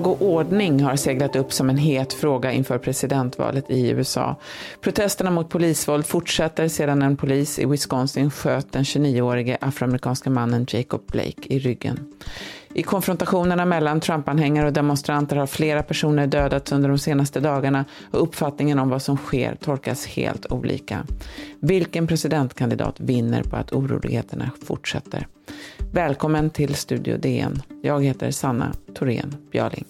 Lag och ordning har seglat upp som en het fråga inför presidentvalet i USA. Protesterna mot polisvåld fortsätter sedan en polis i Wisconsin sköt den 29-årige afroamerikanska mannen Jacob Blake i ryggen. I konfrontationerna mellan Trump-anhängare och demonstranter har flera personer dödats under de senaste dagarna och uppfattningen om vad som sker tolkas helt olika. Vilken presidentkandidat vinner på att oroligheterna fortsätter? Välkommen till Studio DN. Jag heter Sanna Thorén Björling.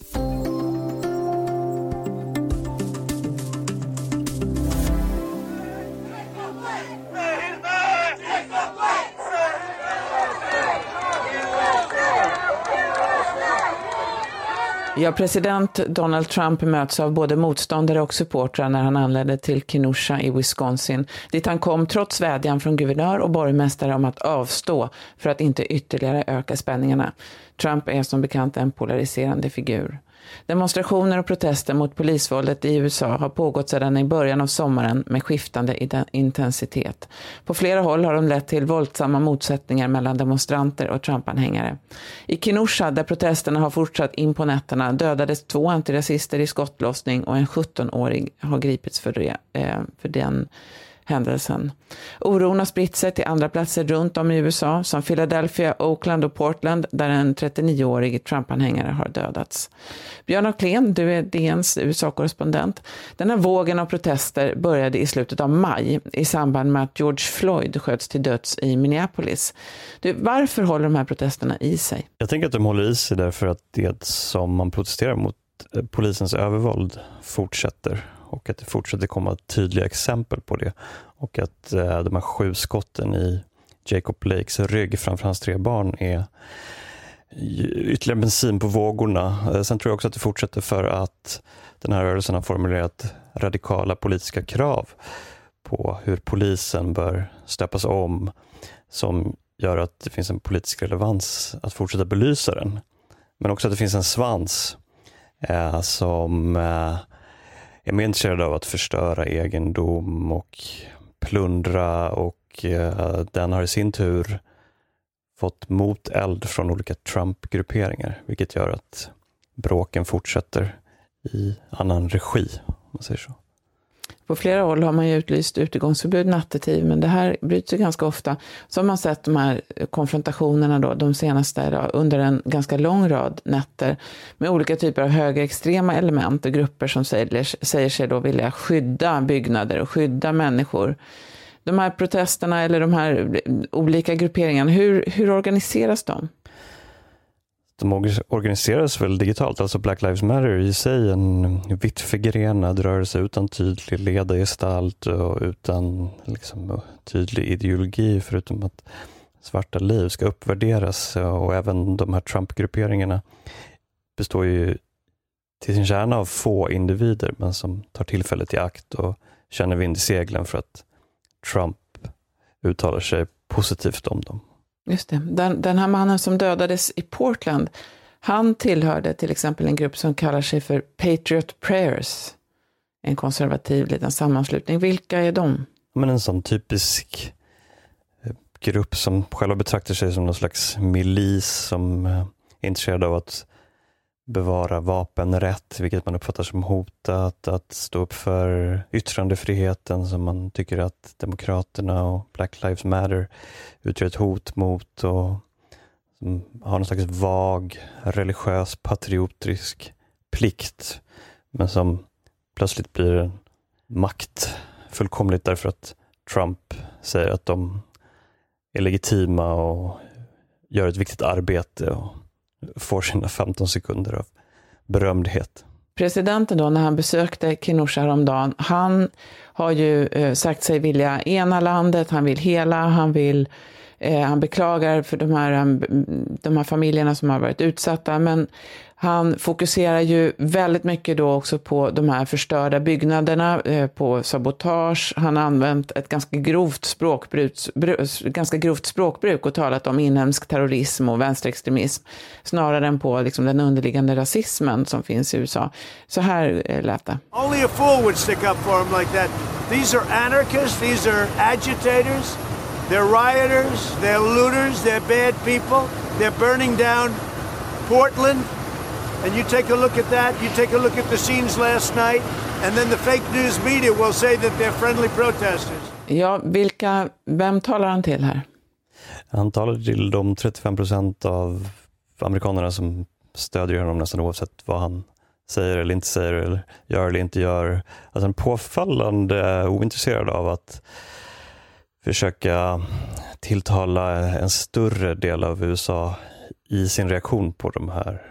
Ja, president Donald Trump möts av både motståndare och supportrar när han anlände till Kenosha i Wisconsin, dit han kom trots vädjan från guvernör och borgmästare om att avstå för att inte ytterligare öka spänningarna. Trump är som bekant en polariserande figur. Demonstrationer och protester mot polisvåldet i USA har pågått sedan i början av sommaren med skiftande intensitet. På flera håll har de lett till våldsamma motsättningar mellan demonstranter och Trumpanhängare. I Kenosha, där protesterna har fortsatt in på nätterna, dödades två antirasister i skottlossning och en 17-årig har gripits för, det, eh, för den händelsen. Oron har spritt sig till andra platser runt om i USA, som Philadelphia, Oakland och Portland, där en 39-årig Trump-anhängare har dödats. Björn Ahlén, du är DNs USA-korrespondent. Den här vågen av protester började i slutet av maj i samband med att George Floyd sköts till döds i Minneapolis. Du, varför håller de här protesterna i sig? Jag tänker att de håller i sig därför att det som man protesterar mot, eh, polisens övervåld, fortsätter och att det fortsätter komma tydliga exempel på det. Och att eh, de här sju skotten i Jacob Blakes rygg framför hans tre barn är ytterligare bensin på vågorna. Eh, sen tror jag också att det fortsätter för att den här rörelsen har formulerat radikala politiska krav på hur polisen bör stöpas om som gör att det finns en politisk relevans att fortsätta belysa den. Men också att det finns en svans eh, som eh, är mer intresserad av att förstöra egendom och plundra och eh, den har i sin tur fått moteld från olika Trump-grupperingar, vilket gör att bråken fortsätter i annan regi, om man säger så. På flera håll har man ju utlyst utegångsförbud nattetid, men det här bryts ju ganska ofta. Så har man sett de här konfrontationerna då, de senaste, under en ganska lång rad nätter, med olika typer av högerextrema element och grupper som säger, säger sig då vilja skydda byggnader och skydda människor. De här protesterna eller de här olika grupperingarna, hur, hur organiseras de? De organiseras väl digitalt, alltså Black Lives Matter i sig en vitt förgrenad rörelse utan tydlig ledargestalt och utan liksom, tydlig ideologi förutom att svarta liv ska uppvärderas och även de här Trump-grupperingarna består ju till sin kärna av få individer men som tar tillfället i akt och känner vind i seglen för att Trump uttalar sig positivt om dem. Just det. Den, den här mannen som dödades i Portland, han tillhörde till exempel en grupp som kallar sig för Patriot Prayers, en konservativ liten sammanslutning. Vilka är de? Men en sån typisk eh, grupp som själva betraktar sig som någon slags milis som eh, är intresserad av att bevara vapenrätt, vilket man uppfattar som hotat, att stå upp för yttrandefriheten som man tycker att Demokraterna och Black Lives Matter utgör ett hot mot och som har någon slags vag religiös patriotisk plikt men som plötsligt blir en makt fullkomligt därför att Trump säger att de är legitima och gör ett viktigt arbete och får sina 15 sekunder av berömdhet. Presidenten då, när han besökte Kenosha häromdagen, han har ju eh, sagt sig vilja ena landet, han vill hela, han vill eh, han beklagar för de här, eh, de här familjerna som har varit utsatta, men han fokuserar ju väldigt mycket då också på de här förstörda byggnaderna, eh, på sabotage. Han har använt ett ganska grovt språkbruk, ganska grovt språkbruk och talat om inhemsk terrorism och vänsterextremism, snarare än på liksom den underliggande rasismen som finns i USA. Så här eh, lät det. Only a fool would stick up for him like that. These are anarchists, these are agitators, they're rioters, they're looters, they're bad people, they're burning down Portland, And you take a look at that, you take a look at the scenes last night, and then the fake news media will say that they're friendly protesters. Ja, vilka, vem talar han till här? Han talar till de 35 procent av amerikanerna som stödjer honom nästan oavsett vad han säger eller inte säger, eller gör eller inte gör. Alltså en påfallande ointresserad av att försöka tilltala en större del av USA i sin reaktion på de här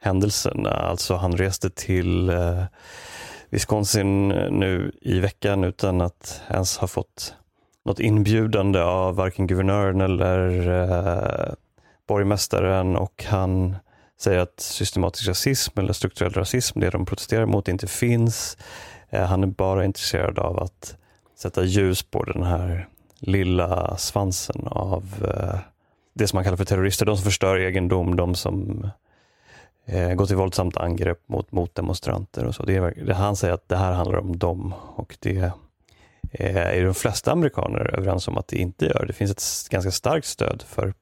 händelserna. Alltså han reste till eh, Wisconsin eh, nu i veckan utan att ens ha fått något inbjudande av varken guvernören eller eh, borgmästaren och han säger att systematisk rasism eller strukturell rasism, det de protesterar mot, inte finns. Eh, han är bara intresserad av att sätta ljus på den här lilla svansen av eh, det som man kallar för terrorister, de som förstör egendom, de som eh, gå till våldsamt angrepp mot motdemonstranter och så. Det är, det, han säger att det här handlar om dem och det eh, är de flesta amerikaner överens om att det inte gör. Det finns ett ganska starkt stöd för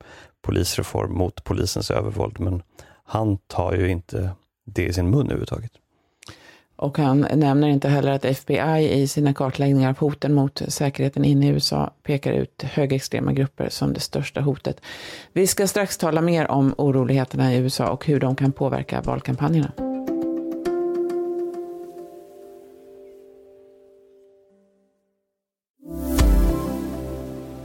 polisreform mot polisens övervåld, men han tar ju inte det i sin mun överhuvudtaget. Och han nämner inte heller att FBI i sina kartläggningar av hoten mot säkerheten inne i USA pekar ut högerextrema grupper som det största hotet. Vi ska strax tala mer om oroligheterna i USA och hur de kan påverka valkampanjerna.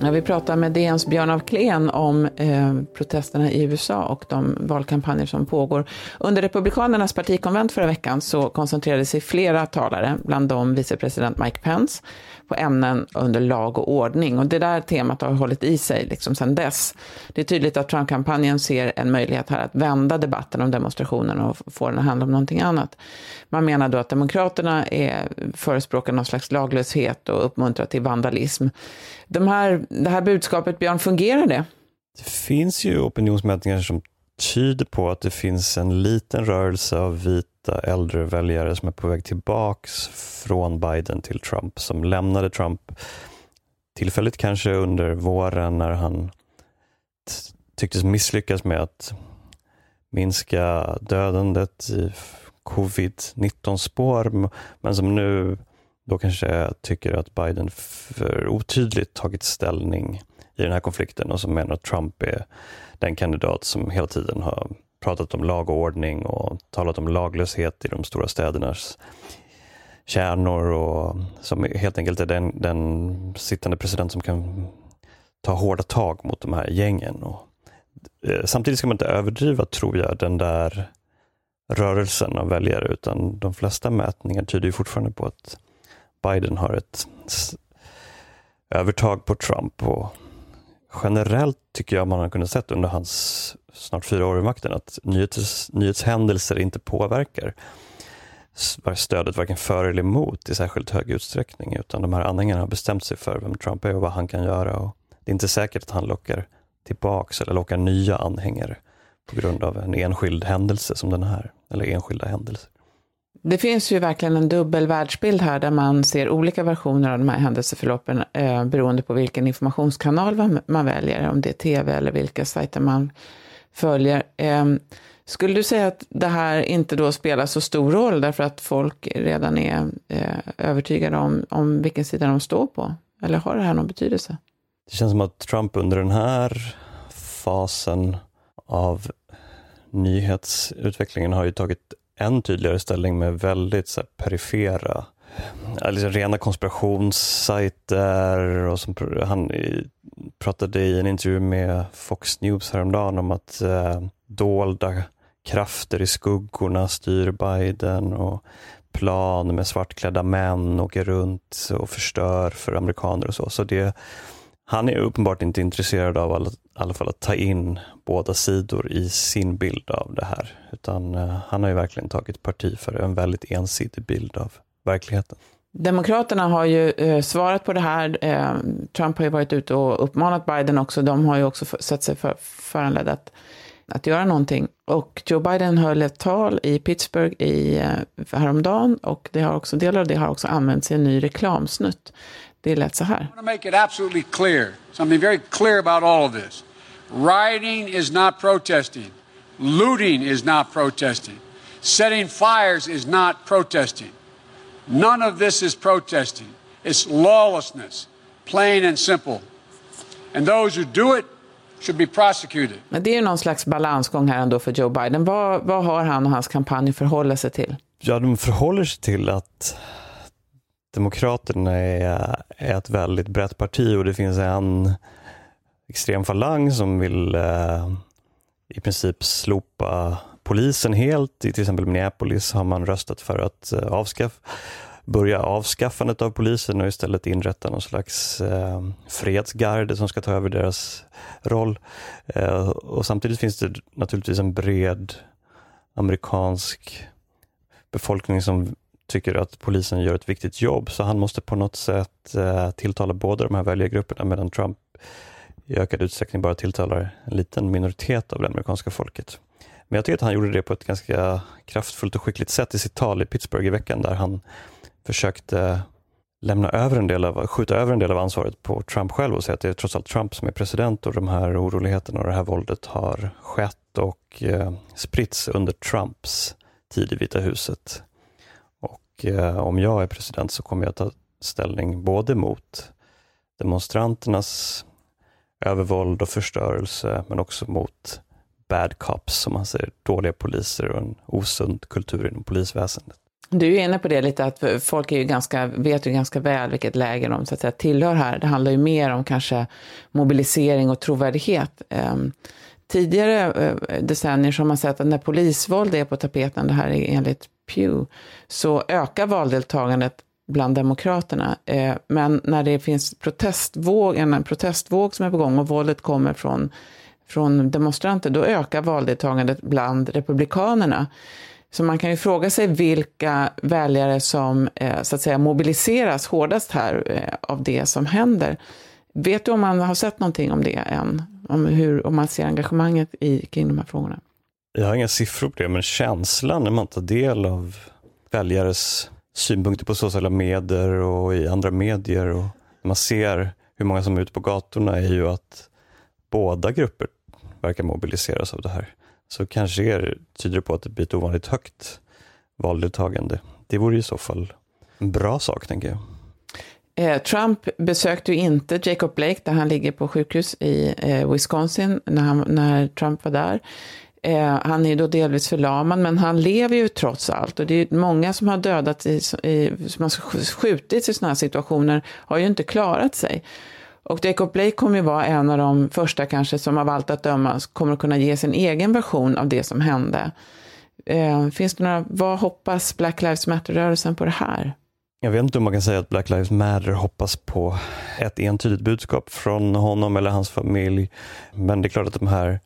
Ja, vi pratar med DNs Björn af Kleen om eh, protesterna i USA och de valkampanjer som pågår. Under Republikanernas partikonvent förra veckan så koncentrerade sig flera talare, bland dem vicepresident Mike Pence, på ämnen under lag och ordning. Och det där temat har hållit i sig liksom sedan dess. Det är tydligt att Trump-kampanjen ser en möjlighet här att vända debatten om demonstrationen och få den att handla om någonting annat. Man menar då att Demokraterna är förespråkar någon slags laglöshet och uppmuntrar till vandalism. De här, det här budskapet, Björn, fungerar det? Det finns ju opinionsmätningar som tyder på att det finns en liten rörelse av vita äldre väljare som är på väg tillbaks från Biden till Trump, som lämnade Trump tillfälligt kanske under våren när han tycktes misslyckas med att minska dödandet i covid-19 spår, men som nu då kanske tycker att Biden för otydligt tagit ställning i den här konflikten och som menar att Trump är den kandidat som hela tiden har pratat om lag och ordning och talat om laglöshet i de stora städernas kärnor och som helt enkelt är den, den sittande president som kan ta hårda tag mot de här gängen. Och, eh, samtidigt ska man inte överdriva, tror jag, den där rörelsen av väljare, utan de flesta mätningar tyder fortfarande på att Biden har ett övertag på Trump. Och generellt tycker jag man har kunnat se under hans snart fyra år i makten att nyhets, nyhetshändelser inte påverkar stödet varken för eller emot i särskilt hög utsträckning, utan de här anhängarna har bestämt sig för vem Trump är och vad han kan göra. Och det är inte säkert att han lockar tillbaks eller lockar nya anhängare på grund av en enskild händelse som den här, eller enskilda händelser. Det finns ju verkligen en dubbel världsbild här där man ser olika versioner av de här händelseförloppen eh, beroende på vilken informationskanal man, man, väljer, om det är tv eller vilka sajter man följer. Eh, skulle du säga att det här inte då spelar så stor roll därför att folk redan är eh, övertygade om, om vilken sida de står på? Eller har det här någon betydelse? Det känns som att Trump under den här fasen av nyhetsutvecklingen har ju tagit än tydligare ställning med väldigt så här, perifera Alltså rena konspirationssajter och som, han eh, pratade i en intervju med Fox News häromdagen om att eh, dolda krafter i skuggorna styr Biden och plan med svartklädda män åker runt och förstör för amerikaner och så. Så det, han är uppenbart inte intresserad av alla, i alla fall att ta in båda sidor i sin bild av det här. Utan eh, han har ju verkligen tagit parti för en väldigt ensidig bild av verkligheten. Demokraterna har ju eh, svarat på det här. Eh, Trump har ju varit ute och uppmanat Biden också. De har ju också sett sig för, föranledda att, att göra någonting. Och Joe Biden höll ett tal i Pittsburgh i, eh, häromdagen och det har också, delar av det har också använts i en ny reklamsnutt det lät så här. I want to make it absolutely clear, something very clear about all of this. Rioting is not protesting. Looting is not protesting. Setting fires is not protesting. None of this is protesting. It's lawlessness, plain and simple. And those who do it should be prosecuted. Men det är ju någon slags balansgång här ändå för Joe Biden. Vad, vad har han och hans kampanj förhålla sig till? Ja, de förhåller sig till att Demokraterna är, är ett väldigt brett parti och det finns en extrem falang som vill eh, i princip slopa polisen helt. I till exempel Minneapolis har man röstat för att eh, avskaffa börja avskaffandet av polisen och istället inrätta någon slags eh, fredsgarde som ska ta över deras roll. Eh, och samtidigt finns det naturligtvis en bred amerikansk befolkning som tycker att polisen gör ett viktigt jobb, så han måste på något sätt eh, tilltala båda de här väljargrupperna, medan Trump i ökad utsträckning bara tilltalar en liten minoritet av det amerikanska folket. Men jag tycker att han gjorde det på ett ganska kraftfullt och skickligt sätt i sitt tal i Pittsburgh i veckan, där han försökte lämna över en del av, skjuta över en del av ansvaret på Trump själv och säga att det är trots allt Trump som är president och de här oroligheterna och det här våldet har skett och eh, spritts under Trumps tid i Vita huset. Och eh, om jag är president så kommer jag ta ställning både mot demonstranternas övervåld och förstörelse, men också mot bad cops, som man säger, dåliga poliser och en osund kultur inom polisväsendet. Du är inne på det lite, att folk är ju ganska, vet ju ganska väl vilket läge de så att säga, tillhör här. Det handlar ju mer om kanske mobilisering och trovärdighet. Um, tidigare eh, decennier så har man sett att när polisvåld är på tapeten, det här är enligt Pew, så ökar valdeltagandet bland demokraterna. Eh, men när det finns protestvåg, en protestvåg som är på gång och våldet kommer från, från demonstranter, då ökar valdeltagandet bland republikanerna. Så man kan ju fråga sig vilka väljare som eh, så att säga mobiliseras hårdast här av det som händer. Vet du om man har sett någonting om det än? Om, hur, om man ser engagemanget i, kring de här frågorna? Jag har inga siffror på det, men känslan när man tar del av väljares synpunkter på sociala medier och i andra medier och man ser hur många som är ute på gatorna är ju att båda grupper verkar mobiliseras av det här så kanske det tyder på att det blir ett ovanligt högt valdeltagande. Det vore i så fall en bra sak, tänker jag. Eh, Trump besökte ju inte Jacob Blake där han ligger på sjukhus i eh, Wisconsin när, han, när Trump var där. Eh, han är då delvis förlamad, men han lever ju trots allt. Och det är många som har dödats, i, i, som har skjutits i sådana här situationer, har ju inte klarat sig. Och Jacob Blake kommer ju vara en av de första kanske som av allt att döma kommer att kunna ge sin egen version av det som hände. Eh, finns det några, vad hoppas Black Lives Matter-rörelsen på det här? Jag vet inte om man kan säga att Black Lives Matter hoppas på ett entydigt budskap från honom eller hans familj. Men det är klart att de här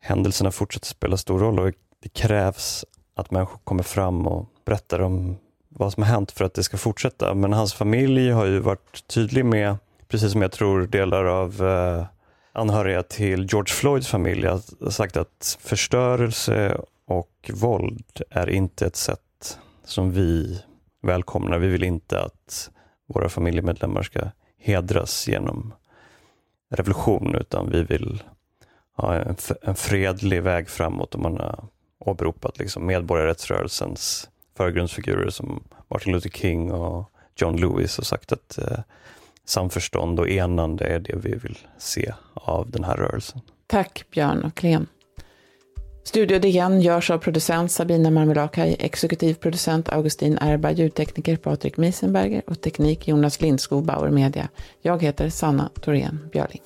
händelserna fortsätter spela stor roll och det krävs att människor kommer fram och berättar om vad som har hänt för att det ska fortsätta. Men hans familj har ju varit tydlig med precis som jag tror delar av eh, anhöriga till George Floyds familj har sagt att förstörelse och våld är inte ett sätt som vi välkomnar. Vi vill inte att våra familjemedlemmar ska hedras genom revolution, utan vi vill ha en, en fredlig väg framåt och man har åberopat liksom medborgarrättsrörelsens förgrundsfigurer som Martin Luther King och John Lewis och sagt att eh, samförstånd och enande är det vi vill se av den här rörelsen. Tack Björn och Clem. Studio DN görs av producent Sabina Marmelakai, exekutiv producent Augustin Erba, ljudtekniker Patrik Miesenberger och teknik Jonas Lindskog, Bauer Media. Jag heter Sanna Thorén Björling.